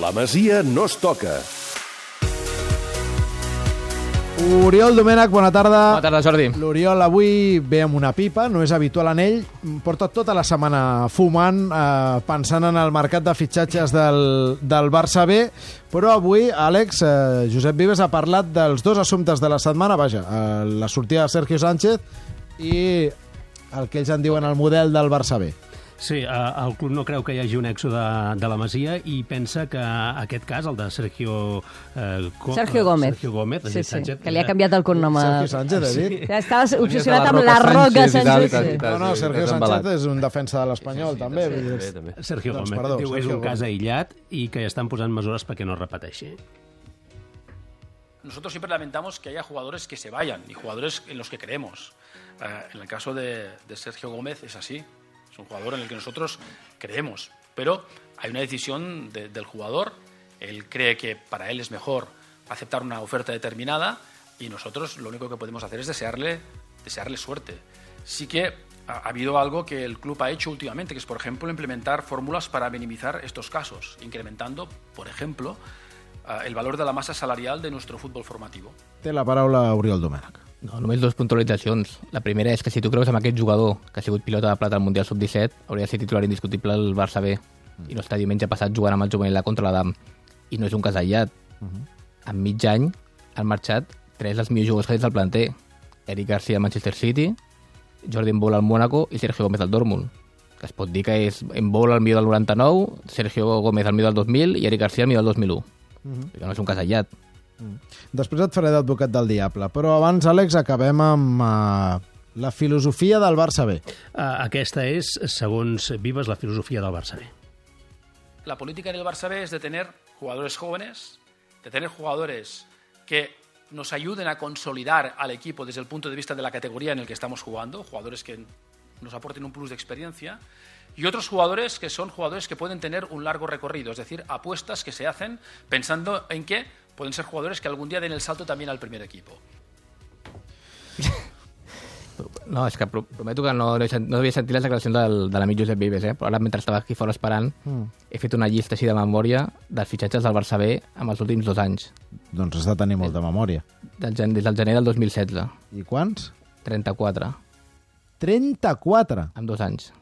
La Masia no es toca. Oriol Domènech, bona tarda. Bona tarda, Jordi. L'Oriol avui ve amb una pipa, no és habitual en ell. Porta tota la setmana fumant, eh, pensant en el mercat de fitxatges del, del Barça B, però avui, Àlex, eh, Josep Vives ha parlat dels dos assumptes de la setmana, vaja, eh, la sortida de Sergio Sánchez i el que ells en diuen el model del Barça B. Sí, eh, el club no creu que hi hagi un èxode de, de la Masia i pensa que aquest cas, el de Sergio... Eh, Go- Sergio Gómez. Sergio Gómez, Sí, sí, Sánchez, que li ha canviat el cognom. a- Sergio Sánchez, he dit? Ja estaves obsessionat la amb Roca la Roca Sánchez tal, Sánchez. tal, sí. tal. No, no, sí, Sergio Sánchez és un defensa de l'Espanyol, també. vull dir, també. Sergio Doncs, Gómez. perdó, Diu que és Sergio un cas aïllat i que estan posant mesures perquè no es repeteixi. Nosotros siempre lamentamos que haya jugadores que se vayan y jugadores en los que creemos. Eh, en el caso de, de Sergio Gómez es así. Es un jugador en el que nosotros creemos. Pero hay una decisión de- del jugador. Él cree que para él es mejor aceptar una oferta determinada y nosotros lo único que podemos hacer es desearle, desearle suerte. Sí que ha, ha habido algo que el club ha hecho últimamente, que es, por ejemplo, implementar fórmulas para minimizar estos casos, incrementando, por ejemplo, eh, el valor de la masa salarial de nuestro fútbol formativo. Té la paraula Oriol Domènech. No, només dues puntualitzacions. La primera és que si tu creus en aquest jugador que ha sigut pilota de plata al Mundial Sub-17, hauria de ser titular indiscutible al Barça B. I no està diumenge passat jugant amb el juvenil contra l'Adam. I no és un cas aïllat. En mig any han marxat tres dels millors jugadors que tens del planter. Eric Garcia al Manchester City, Jordi Mbol al Mónaco i Sergio Gómez al Dortmund. Que es pot dir que és Mbol al millor del 99, Sergio Gómez al millor del 2000 i Eric Garcia al millor del 2001. Que no és un cas aïllat. Després et faré d'advocat del diable, però abans, Àlex, acabem amb uh, la filosofia del Barça B. Eh, aquesta és, segons Vives, la filosofia del Barça B. La política en el Barça B es de tener jugadores jóvenes, de tener jugadores que nos ayuden a consolidar al equipo desde el punto de vista de la categoría en el que estamos jugando, jugadores que nos aporten un plus de experiencia, y otros jugadores que son jugadores que pueden tener un largo recorrido, es decir, apuestas que se hacen pensando en que pueden ser jugadores que algún día den el salto también al primer equipo. No, és que pro- prometo que no, no, he sent- no havia sentit les declaracions del, de l'amic Josep Vives, eh? però ara mentre estava aquí fora esperant mm. he fet una llista així de memòria dels fitxatges del Barça B amb els últims dos anys, Doncs has de tenir molta memòria. del, des del gener del 2016. I quants? 34, 34! en dos anys.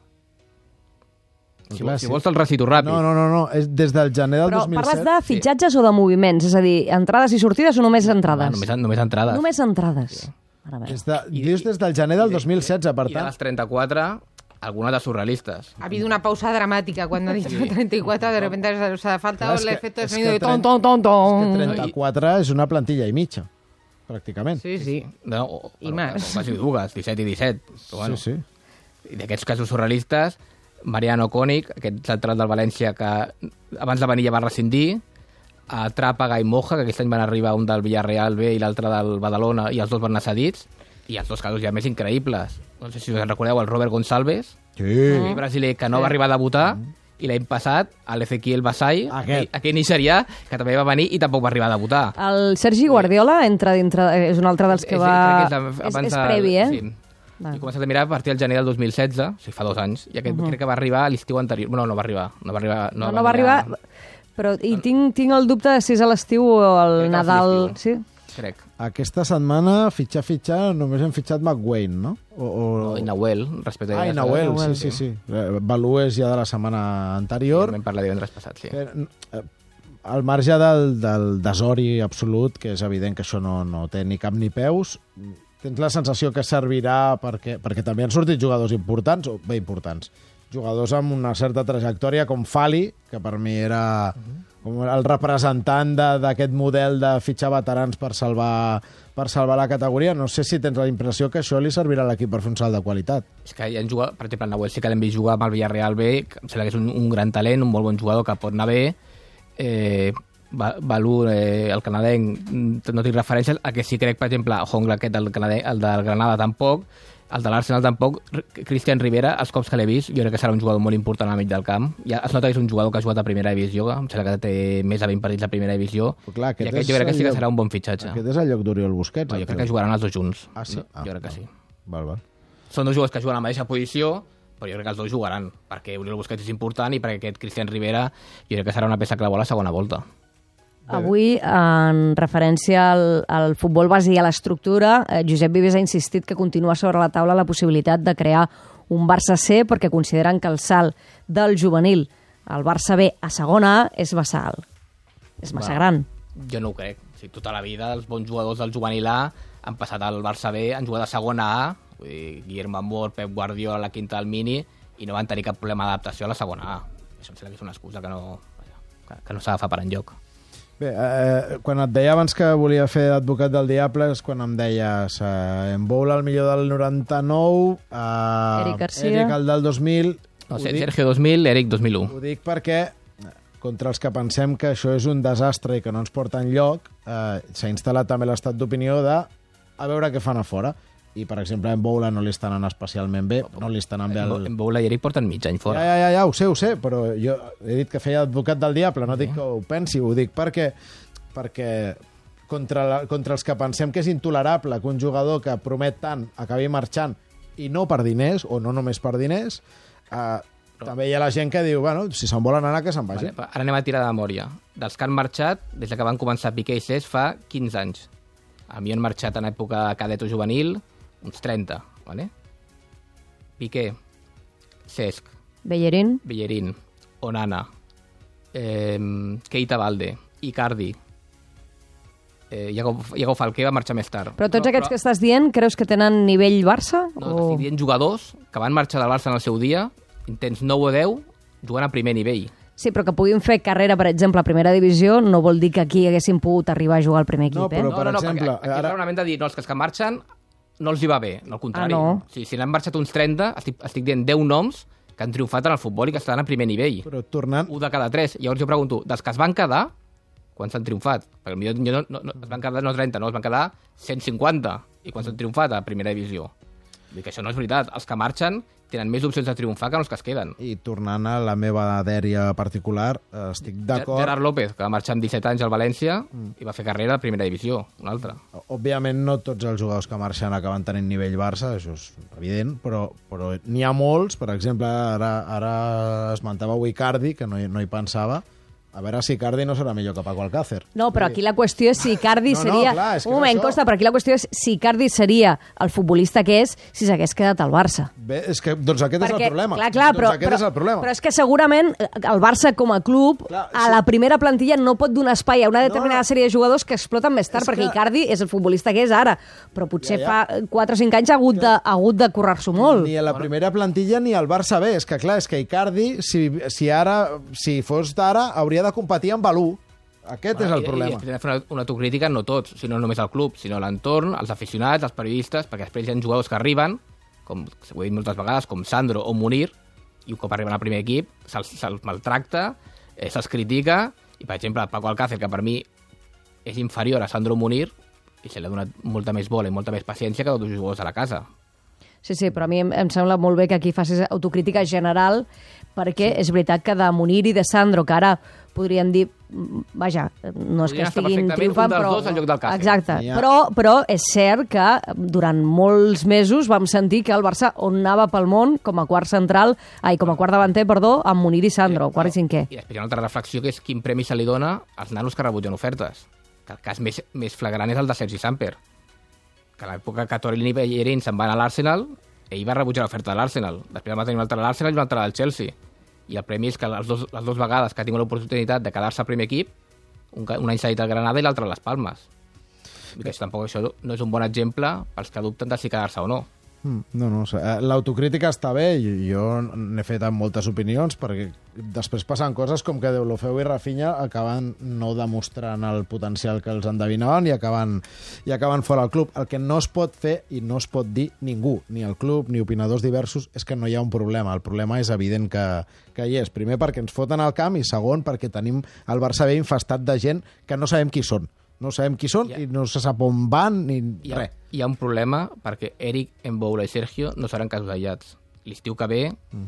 Si, Clar, si sí. vols te'l recito ràpid. No, no, no, no. És des del gener del Però 2007. parles de fitxatges o de moviments? És a dir, entrades i sortides o només entrades? Ah, només, només entrades. Només entrades. Bé. Des de, dius des del gener del 2016, per I de tant. les 34, algunes de surrealistes. Ha habido una pausa dramática cuando ha dicho 34, de repente o sea, ha faltado efecto de sonido de ton, tren- ton, ton, És que ton. 34 és una plantilla i mitja, pràcticament. Sí, sí. No, o, I bueno, més. Quasi dues, 17 i 17. Però, bueno, sí, sí. I d'aquests casos surrealistes, Mariano Koenig, aquest central del València que abans de venir ja va rescindir, a Tràpaga i Moja, que aquest any van arribar un del Villarreal B i l'altre del Badalona, i els dos van anar cedits, i els dos casos ja més increïbles. No sé si us en recordeu, el Robert Gonçalves, Sí. el brasiler que no va arribar a debutar, i l'any passat, l'Ezequiel Basai, Aquest. aquell nigerià, que també va venir i tampoc va arribar a debutar. El Sergi Guardiola entra dintre... És un altre dels que És- va... és És, abans és de- previ, eh? Sí. Va. I he començat a mirar a partir del gener del 2016, o sigui, fa dos anys, i aquest uh -huh. crec que va arribar a l'estiu anterior. Bueno, no va arribar. No va arribar, No, no va arribar... Però i tinc, tinc el dubte de si és a l'estiu o al Nadal... Sí? Crec. Aquesta setmana, fitxar, fitxar, només hem fitxat McWayne, no? O, o... No, I Nahuel, respecte Ah, i Nahuel, sí, sí, sí. Eh, Balú és ja de la setmana anterior. Vam parlar divendres passat, sí. Eh, eh, al marge del, del desori absolut, que és evident que això no, no té ni cap ni peus, tens la sensació que servirà perquè, perquè també han sortit jugadors importants, o bé importants, jugadors amb una certa trajectòria com Fali, que per mi era com el representant de- d'aquest model de fitxar veterans per salvar, per salvar la categoria. No sé si tens la impressió que això li servirà a l'equip per fer un salt de qualitat. És que hi ha jugat, per exemple, el Nahuel sí que l'hem vist jugar amb el Villarreal B, que em sembla que és un, un gran talent, un molt bon jugador que pot anar bé. Eh, Balú, eh, el canadenc, mm, no tinc referències. El que sí crec, per exemple, Hongla, aquest, el, canadenc, el del Granada, tampoc. El de l'Arsenal tampoc. Cristian Rivera, els cops que l'he vist, jo crec que serà un jugador molt important al mig del camp. Ja es nota que és un jugador que ha jugat a primera divisió, em sembla que té més de 20 partits a primera divisió. Però clar, I aquest aquest és jo crec que sí que serà un bon fitxatge. Aquest és el lloc d'Oriol Busquets. No, jo crec que jugaran els dos junts. Ah, sí? Ah, jo crec que val. sí. Val, val. Són dos jugadors que juguen a la mateixa posició, però jo crec que els dos jugaran, perquè Oriol Busquets és important i perquè aquest Cristian Rivera jo crec que serà una peça clau a la segona volta. Avui, en referència al, al futbol base i a l'estructura, eh, Josep Vives ha insistit que continua sobre la taula la possibilitat de crear un Barça C perquè consideren que el salt del juvenil al Barça B a segona A és massa alt. És massa Va. gran. Jo no ho crec. O sigui, tota la vida els bons jugadors del juvenil A han passat al Barça B, han jugat a segona A, vull dir, Guillermo Amor, Pep Guardiola, la quinta del Mini, i no van tenir cap problema d'adaptació a la segona A. Això em sembla que és una excusa que no, que, no s'agafa per enlloc. Bé, eh, quan et deia abans que volia fer advocat del diable és quan em deies eh, en Boula el millor del 99, eh, Eric Garcia. Eric el del 2000... No, sé, dic, Sergio 2000, Eric 2001. ho dic perquè eh, contra els que pensem que això és un desastre i que no ens porta enlloc, eh, s'ha instal·lat també l'estat d'opinió de a veure què fan a fora. I, per exemple, en Boula no li estan anant especialment bé, no li estan anant bé el... en Boula i Eric porten mig any Ja, fora. ja, ja, ja, ho sé, ho sé, però jo he dit que feia advocat del diable, no dic que ho pensi, ho dic perquè, perquè contra, la, contra els que pensem que és intolerable que un jugador que promet tant acabi marxant i no per diners, o no només per diners, eh, també hi ha la gent que diu, bueno, si se'n volen anar, que se'n vagi. Vale, ara anem a tirar de memòria. Dels que han marxat, des que van començar Piqué i Cesc, fa 15 anys. A mi han marxat en època cadet o juvenil, uns 30, vale? Piqué, Cesc, Bellerín, Bellerín, Onana, eh, Keita Valde, Icardi, eh, Iago, Iago Falqué va marxar més tard. però tots aquests que estàs dient creus que tenen nivell Barça? No, o... estic dient jugadors que van marxar del Barça en el seu dia, intents 9 o 10, jugant a primer nivell. Sí, però que puguin fer carrera, per exemple, a primera divisió, no vol dir que aquí haguessin pogut arribar a jugar al primer equip, No, però- eh? per exemple, perquè aquí ara- ara... el raonament de dir, no, els que marxen no els hi va bé, no, al contrari. Ah, no? Sigui, si n'han marxat uns 30, estic, estic dient 10 noms que han triomfat en el futbol i que estan a primer nivell. Però tornant... Un de cada tres. Llavors jo pregunto, dels que es van quedar, quants han triomfat? Perquè potser no, no, no, es van quedar no 30, no, es van quedar 150. I quants han triomfat a primera divisió? Vull dir que això no és veritat. Els que marxen tenen més opcions de triomfar que els que es queden. I tornant a la meva dèria particular, eh, estic d'acord... Gerard López, que va marxar amb 17 anys al València i va fer carrera a primera divisió, una altra. Òbviament no tots els jugadors que marxen acaben tenint nivell Barça, això és evident, però, però n'hi ha molts, per exemple, ara, ara esmentava Icardi, que no hi, no hi pensava, a veure si Icardi no serà millor que Paco Alcácer. No, però aquí la qüestió és si Icardi No, no, seria... clar, és que un moment, això. Costa, però aquí la qüestió és si Icardi seria el futbolista que és si s'hagués quedat al Barça. Bé, és que, doncs aquest és el problema. Clar, clar, doncs però, aquest però, és el problema. però és que segurament eh, el Barça com a club Clar, a sí. la primera plantilla no pot donar espai a una determinada no. sèrie de jugadors que exploten més tard, És perquè que- Icardi és el futbolista que és ara, però potser Ja, ja. fa 4 o 5 anys ha hagut de, ha hagut de currar-s'ho molt. Ni a la primera plantilla ni al Barça B. És que, clar, és que Icardi, si, si ara, si fos d'ara, hauria de competir amb Balú. Aquest és el I- problema. I, i fer una, una autocrítica, no tots, sinó només al club, sinó l'entorn, els aficionats, els periodistes, perquè després hi ha jugadors que arriben, com ho he dit moltes vegades, com Sandro o Munir, i un cop arriben al primer equip, se'ls se maltracta, eh, se'ls critica, i per exemple, Paco Alcácer, que per mi és inferior a Sandro Munir, i se li ha donat molta més bola i molta més paciència que a dos jugadors a la casa. Sí, sí, però a mi em, em sembla molt bé que aquí facis autocrítica general, perquè és veritat que de Munir i de Sandro, que ara podríem dir, vaja, no és que Podrien estar estiguin triomfant, però... dos lloc del. Exacte, ha- però, però és cert que durant molts mesos vam sentir que el Barça on anava pel món com a quart central, ai, com a quart davanter, perdó, amb Munir i Sandro, quart i cinquè. I després hi ha una altra reflexió, que és quin premi se li dona als nanos que rebutgen ofertes. Que el cas més, més flagrant és el de Sergi Samper, que a l'època que Torellini i Bellerín se'n van a l'Arsenal, ell va rebutjar l'oferta de l'Arsenal. Després va tenir una altra a l'Arsenal i una altra al Chelsea. I el premi és que les, dos, les dues vegades que ha tingut l'oportunitat de quedar-se al primer equip, un, un any cedit al Granada i l'altre a les Palmes. I que això, tampoc això no és un bon exemple pels que dubten de si quedar-se o no. Mm, No, no. Eh, l'autocrítica està bé, jo n'he fet amb moltes opinions, perquè després passen coses com que Deulofeu i Rafinha acaben no demostrant el potencial que els endevinaven i acaben, i acaben fora del club. El que no es pot fer i no es pot dir ningú, ni el club ni opinadors diversos, és que no hi ha un problema. El problema és evident que, que hi és. Primer perquè ens foten al camp i segon perquè tenim el Barça B infestat de gent que no sabem qui són. No sabem qui són Ja. i no se sap on van ni Hi ha, res. hi ha un problema perquè Eric, Emboula i Sergio no seran casos aïllats. L'estiu que ve mm.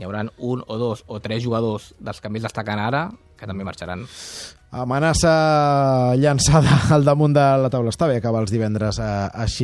hi haurà un o dos o tres jugadors dels que més destaquen ara que també marxaran. Amenaça llançada al damunt de la taula. Està bé acabar els divendres eh, així.